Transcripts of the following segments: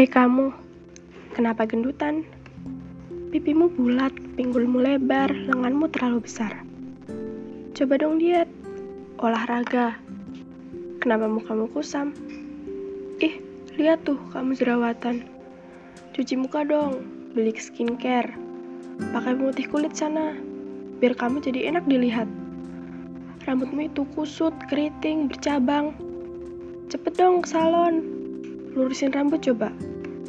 Hei kamu, kenapa gendutan? Pipimu bulat, pinggulmu lebar, lenganmu terlalu besar. Coba dong diet, olahraga. Kenapa mukamu kusam? Ih, lihat tuh kamu jerawatan. Cuci muka dong, beli skincare. Pakai pemutih kulit sana, biar kamu jadi enak dilihat. Rambutmu itu kusut, keriting, bercabang. Cepet dong ke salon, lurusin rambut coba,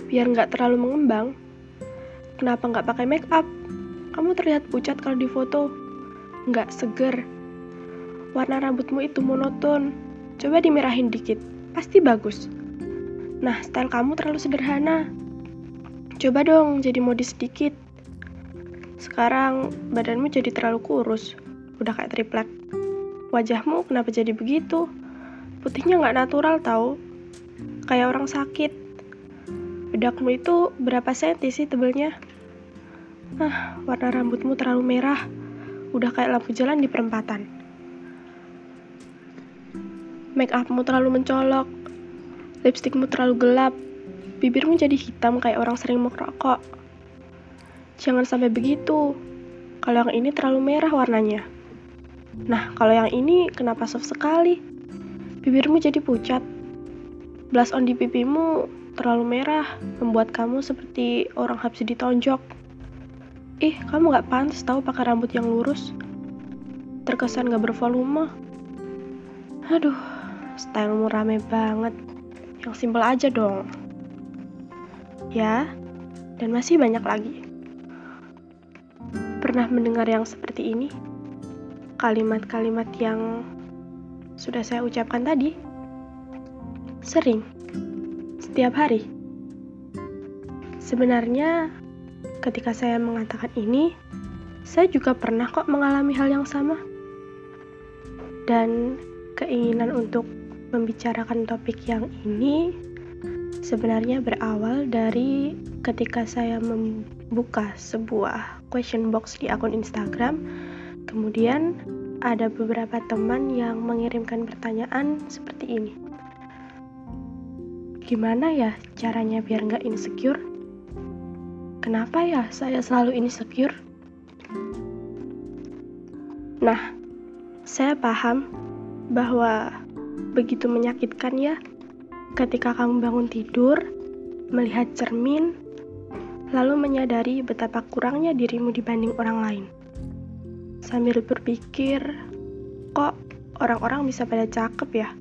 biar nggak terlalu mengembang. Kenapa nggak pakai make up? Kamu terlihat pucat kalau di foto. Nggak seger. Warna rambutmu itu monoton. Coba dimerahin dikit. Pasti bagus. Nah, style kamu terlalu sederhana. Coba dong jadi modis sedikit. Sekarang badanmu jadi terlalu kurus. Udah kayak triplek. Wajahmu kenapa jadi begitu? Putihnya nggak natural tau. Kayak orang sakit. Bedakmu itu berapa senti sih tebelnya? Ah, warna rambutmu terlalu merah. Udah kayak lampu jalan di perempatan. Make upmu terlalu mencolok. Lipstikmu terlalu gelap. Bibirmu jadi hitam kayak orang sering merokok. Jangan sampai begitu. Kalau yang ini terlalu merah warnanya. Nah, kalau yang ini kenapa soft sekali? Bibirmu jadi pucat. Blush on di pipimu terlalu merah, membuat kamu seperti orang habis ditonjok. Ih, kamu gak pantas tahu pakai rambut yang lurus. Terkesan gak bervolume. Aduh, stylemu rame banget. Yang simpel aja dong. Ya, dan masih banyak lagi. Pernah mendengar yang seperti ini? Kalimat-kalimat yang sudah saya ucapkan tadi? Sering. Setiap hari. Sebenarnya Ketika saya mengatakan ini, saya juga pernah kok mengalami hal yang sama. Dan keinginan untuk membicarakan topik yang ini sebenarnya berawal dari ketika saya membuka sebuah question box di akun Instagram. Kemudian ada beberapa teman yang mengirimkan pertanyaan seperti ini. Gimana ya caranya biar nggak insecure? Kenapa ya saya selalu insecure? Nah, saya paham bahwa begitu menyakitkan ya ketika kamu bangun tidur, melihat cermin, lalu menyadari betapa kurangnya dirimu dibanding orang lain. Sambil berpikir, kok orang-orang bisa pada cakep ya?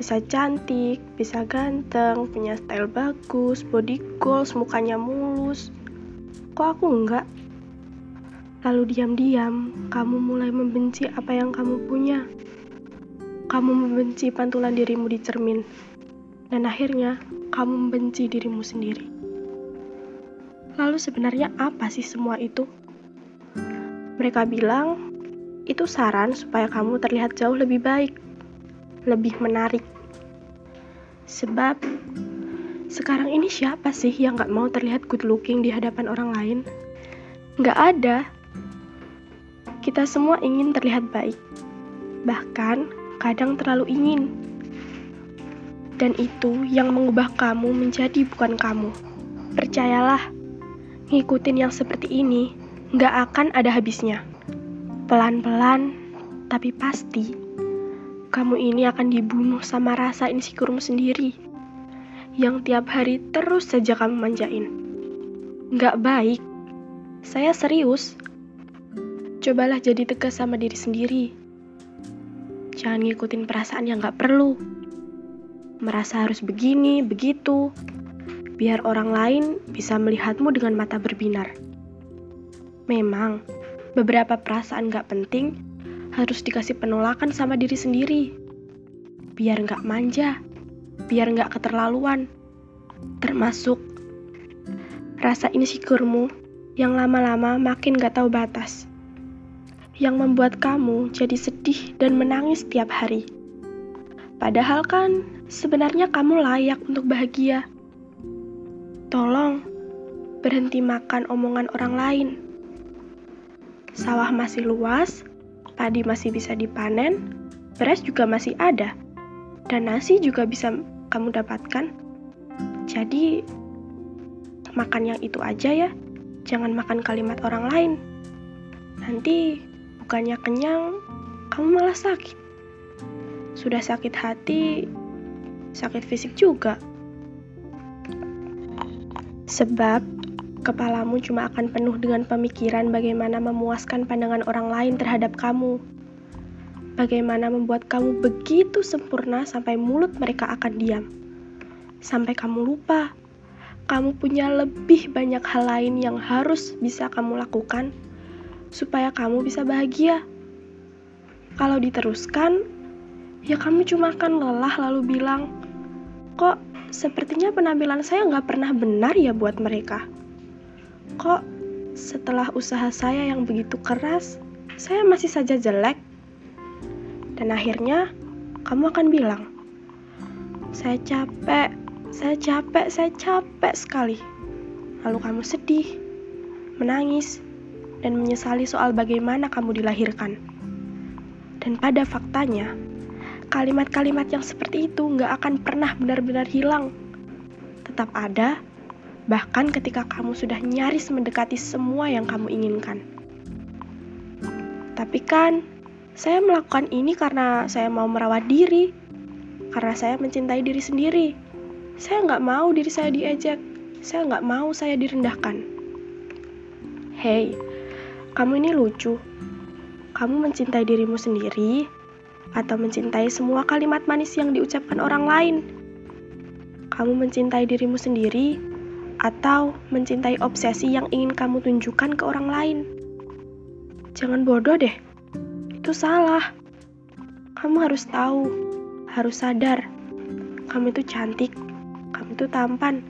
Bisa cantik, bisa ganteng, punya style bagus, body goals, mukanya mulus, kok aku enggak? Lalu diam-diam, kamu mulai membenci apa yang kamu punya. Kamu membenci pantulan dirimu di cermin. Dan akhirnya, kamu membenci dirimu sendiri. Lalu sebenarnya apa sih semua itu? Mereka bilang, itu saran supaya kamu terlihat jauh lebih baik, lebih menarik. Sebab sekarang ini siapa sih yang gak mau terlihat good looking di hadapan orang lain? Gak ada. Kita semua ingin terlihat baik. Bahkan, kadang terlalu ingin. Dan itu yang mengubah kamu menjadi bukan kamu. Percayalah, ngikutin yang seperti ini gak akan ada habisnya. Pelan-pelan, tapi pasti, kamu ini akan dibunuh sama rasa insecuremu sendiri yang tiap hari terus saja kamu manjain. Nggak baik. Saya serius. Cobalah jadi tegas sama diri sendiri. Jangan ngikutin perasaan yang nggak perlu. Merasa harus begini, begitu. Biar orang lain bisa melihatmu dengan mata berbinar. Memang, beberapa perasaan nggak penting harus dikasih penolakan sama diri sendiri. Biar nggak manja biar nggak keterlaluan. Termasuk rasa insecuremu yang lama-lama makin gak tahu batas. Yang membuat kamu jadi sedih dan menangis setiap hari. Padahal kan sebenarnya kamu layak untuk bahagia. Tolong berhenti makan omongan orang lain. Sawah masih luas, padi masih bisa dipanen, beras juga masih ada dan nasi juga bisa kamu dapatkan. Jadi, makan yang itu aja ya. Jangan makan kalimat orang lain. Nanti bukannya kenyang, kamu malah sakit. Sudah sakit hati, sakit fisik juga. Sebab kepalamu cuma akan penuh dengan pemikiran bagaimana memuaskan pandangan orang lain terhadap kamu. Bagaimana membuat kamu begitu sempurna sampai mulut mereka akan diam. Sampai kamu lupa, kamu punya lebih banyak hal lain yang harus bisa kamu lakukan supaya kamu bisa bahagia. Kalau diteruskan, ya kamu cuma akan lelah lalu bilang, kok sepertinya penampilan saya nggak pernah benar ya buat mereka. Kok setelah usaha saya yang begitu keras, saya masih saja jelek? Dan akhirnya, kamu akan bilang, saya capek, saya capek, saya capek sekali. Lalu kamu sedih, menangis, dan menyesali soal bagaimana kamu dilahirkan. Dan pada faktanya, kalimat-kalimat yang seperti itu nggak akan pernah benar-benar hilang. Tetap ada, bahkan ketika kamu sudah nyaris mendekati semua yang kamu inginkan. Tapi kan, saya melakukan ini karena saya mau merawat diri, karena saya mencintai diri sendiri. Saya nggak mau diri saya diejek, saya nggak mau saya direndahkan. Hei, kamu ini lucu. Kamu mencintai dirimu sendiri, atau mencintai semua kalimat manis yang diucapkan orang lain. Kamu mencintai dirimu sendiri, atau mencintai obsesi yang ingin kamu tunjukkan ke orang lain. Jangan bodoh deh, itu salah. Kamu harus tahu, harus sadar, kamu itu cantik, kamu itu tampan,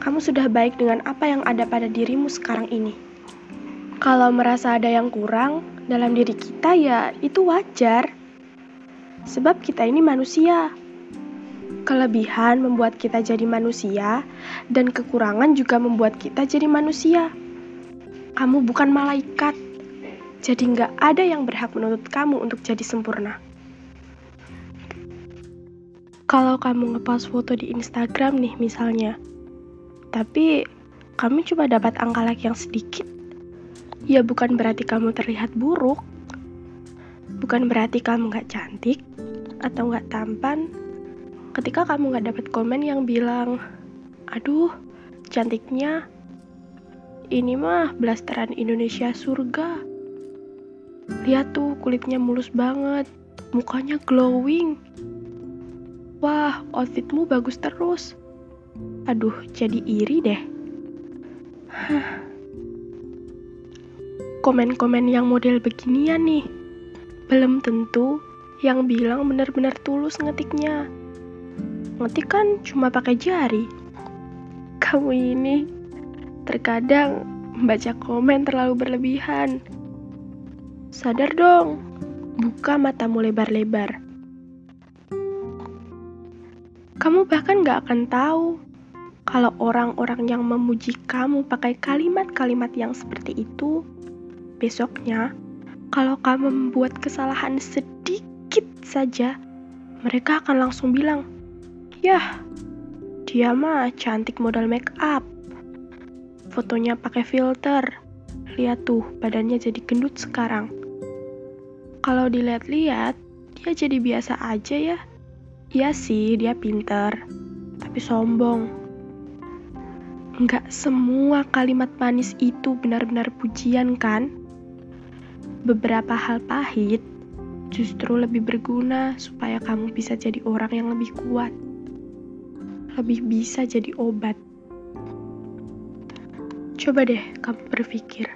kamu sudah baik dengan apa yang ada pada dirimu sekarang ini. Kalau merasa ada yang kurang dalam diri kita, ya itu wajar sebab kita ini manusia. Kelebihan membuat kita jadi manusia, dan kekurangan juga membuat kita jadi manusia. Kamu bukan malaikat, jadi nggak ada yang berhak menuntut kamu untuk jadi sempurna. Kalau kamu ngepost foto di Instagram nih misalnya, tapi kamu cuma dapat angka like yang sedikit, ya bukan berarti kamu terlihat buruk, bukan berarti kamu nggak cantik, atau nggak tampan ketika kamu nggak dapat komen yang bilang aduh cantiknya ini mah blasteran Indonesia surga. Lihat tuh kulitnya mulus banget mukanya glowing. Wah outfitmu bagus terus. Aduh jadi iri deh. Komen-komen yang model beginian nih belum tentu yang bilang benar-benar tulus ngetiknya. Ngetik kan cuma pakai jari. Kamu ini terkadang membaca komen terlalu berlebihan. Sadar dong, buka matamu lebar-lebar. Kamu bahkan gak akan tahu kalau orang-orang yang memuji kamu pakai kalimat-kalimat yang seperti itu, besoknya kalau kamu membuat kesalahan sedikit sedikit saja, mereka akan langsung bilang, Yah, dia mah cantik modal make up. Fotonya pakai filter. Lihat tuh, badannya jadi gendut sekarang. Kalau dilihat-lihat, dia jadi biasa aja ya. Iya sih, dia pinter, tapi sombong. Enggak semua kalimat manis itu benar-benar pujian kan? Beberapa hal pahit justru lebih berguna supaya kamu bisa jadi orang yang lebih kuat, lebih bisa jadi obat. Coba deh kamu berpikir,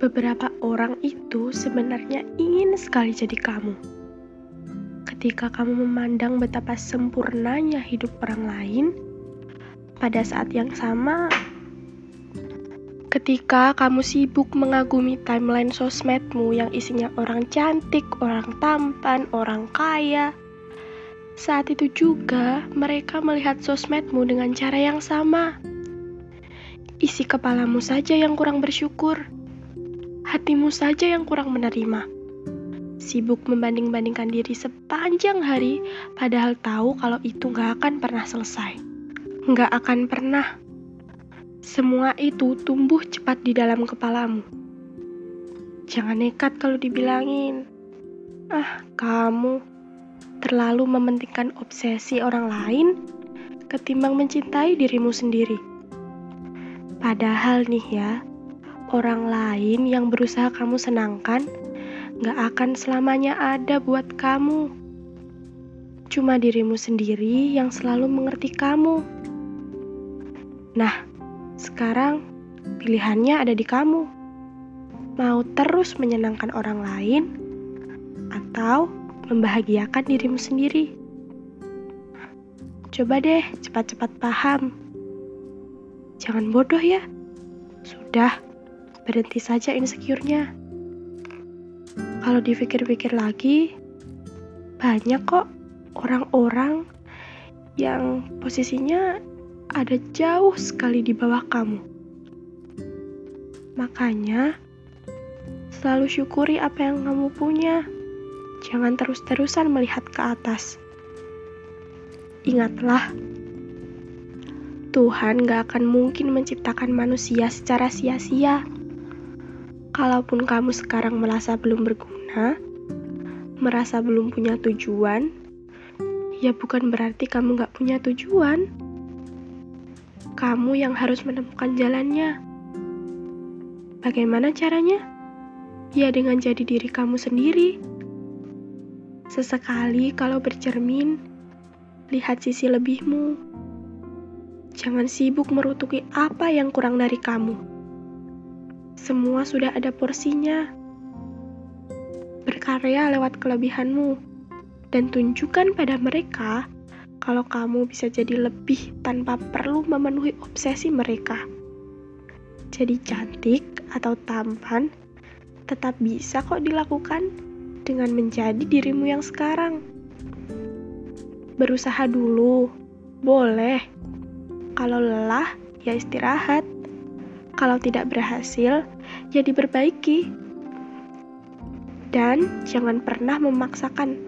beberapa orang itu sebenarnya ingin sekali jadi kamu. Ketika kamu memandang betapa sempurnanya hidup orang lain, pada saat yang sama Ketika kamu sibuk mengagumi timeline sosmedmu yang isinya orang cantik, orang tampan, orang kaya, saat itu juga mereka melihat sosmedmu dengan cara yang sama. Isi kepalamu saja yang kurang bersyukur, hatimu saja yang kurang menerima. Sibuk membanding-bandingkan diri sepanjang hari, padahal tahu kalau itu gak akan pernah selesai. Gak akan pernah semua itu tumbuh cepat di dalam kepalamu. Jangan nekat kalau dibilangin. Ah, kamu terlalu mementingkan obsesi orang lain ketimbang mencintai dirimu sendiri. Padahal nih ya, orang lain yang berusaha kamu senangkan gak akan selamanya ada buat kamu. Cuma dirimu sendiri yang selalu mengerti kamu. Nah, sekarang pilihannya ada di kamu. Mau terus menyenangkan orang lain atau membahagiakan dirimu sendiri. Coba deh cepat-cepat paham. Jangan bodoh ya. Sudah, berhenti saja insecure-nya. Kalau dipikir-pikir lagi, banyak kok orang-orang yang posisinya ada jauh sekali di bawah kamu. Makanya, selalu syukuri apa yang kamu punya. Jangan terus-terusan melihat ke atas. Ingatlah, Tuhan gak akan mungkin menciptakan manusia secara sia-sia. Kalaupun kamu sekarang merasa belum berguna, merasa belum punya tujuan, ya bukan berarti kamu gak punya tujuan. Kamu yang harus menemukan jalannya. Bagaimana caranya? Ya dengan jadi diri kamu sendiri. Sesekali kalau bercermin, lihat sisi lebihmu. Jangan sibuk merutuki apa yang kurang dari kamu. Semua sudah ada porsinya. Berkarya lewat kelebihanmu dan tunjukkan pada mereka kalau kamu bisa jadi lebih tanpa perlu memenuhi obsesi mereka. Jadi cantik atau tampan tetap bisa kok dilakukan dengan menjadi dirimu yang sekarang. Berusaha dulu, boleh. Kalau lelah, ya istirahat. Kalau tidak berhasil, ya diperbaiki. Dan jangan pernah memaksakan.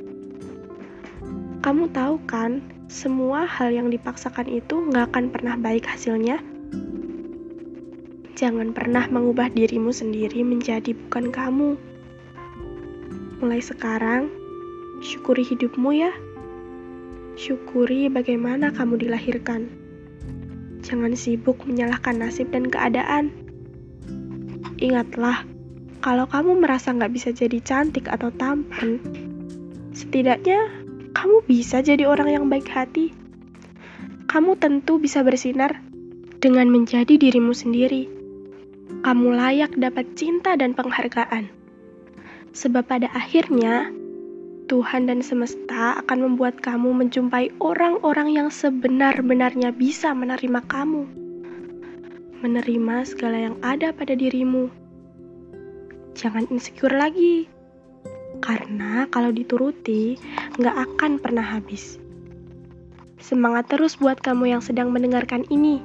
Kamu tahu kan, semua hal yang dipaksakan itu nggak akan pernah baik hasilnya. Jangan pernah mengubah dirimu sendiri menjadi bukan kamu. Mulai sekarang, syukuri hidupmu ya. Syukuri bagaimana kamu dilahirkan. Jangan sibuk menyalahkan nasib dan keadaan. Ingatlah, kalau kamu merasa nggak bisa jadi cantik atau tampan, setidaknya kamu bisa jadi orang yang baik hati. Kamu tentu bisa bersinar dengan menjadi dirimu sendiri. Kamu layak dapat cinta dan penghargaan. Sebab pada akhirnya, Tuhan dan semesta akan membuat kamu menjumpai orang-orang yang sebenar-benarnya bisa menerima kamu. Menerima segala yang ada pada dirimu. Jangan insecure lagi karena kalau dituruti, nggak akan pernah habis. Semangat terus buat kamu yang sedang mendengarkan ini.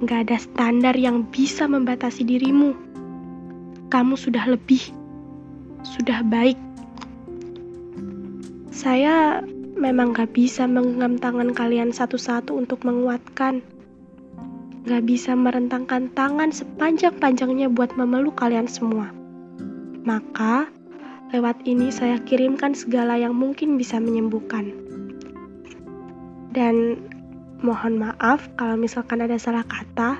Nggak ada standar yang bisa membatasi dirimu. Kamu sudah lebih, sudah baik. Saya memang gak bisa menggenggam tangan kalian satu-satu untuk menguatkan. Gak bisa merentangkan tangan sepanjang-panjangnya buat memeluk kalian semua. Maka, Lewat ini saya kirimkan segala yang mungkin bisa menyembuhkan. Dan mohon maaf kalau misalkan ada salah kata,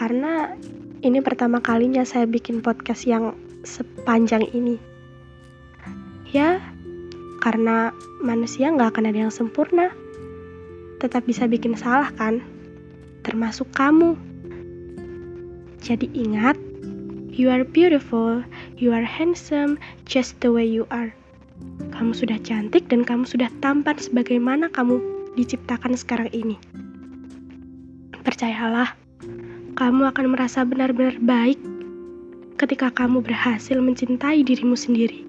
karena ini pertama kalinya saya bikin podcast yang sepanjang ini. Ya, karena manusia nggak akan ada yang sempurna. Tetap bisa bikin salah kan? Termasuk kamu. Jadi ingat, You are beautiful, you are handsome, just the way you are. Kamu sudah cantik dan kamu sudah tampan sebagaimana kamu diciptakan sekarang ini. Percayalah, kamu akan merasa benar-benar baik ketika kamu berhasil mencintai dirimu sendiri.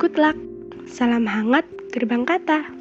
Good luck, salam hangat, gerbang kata.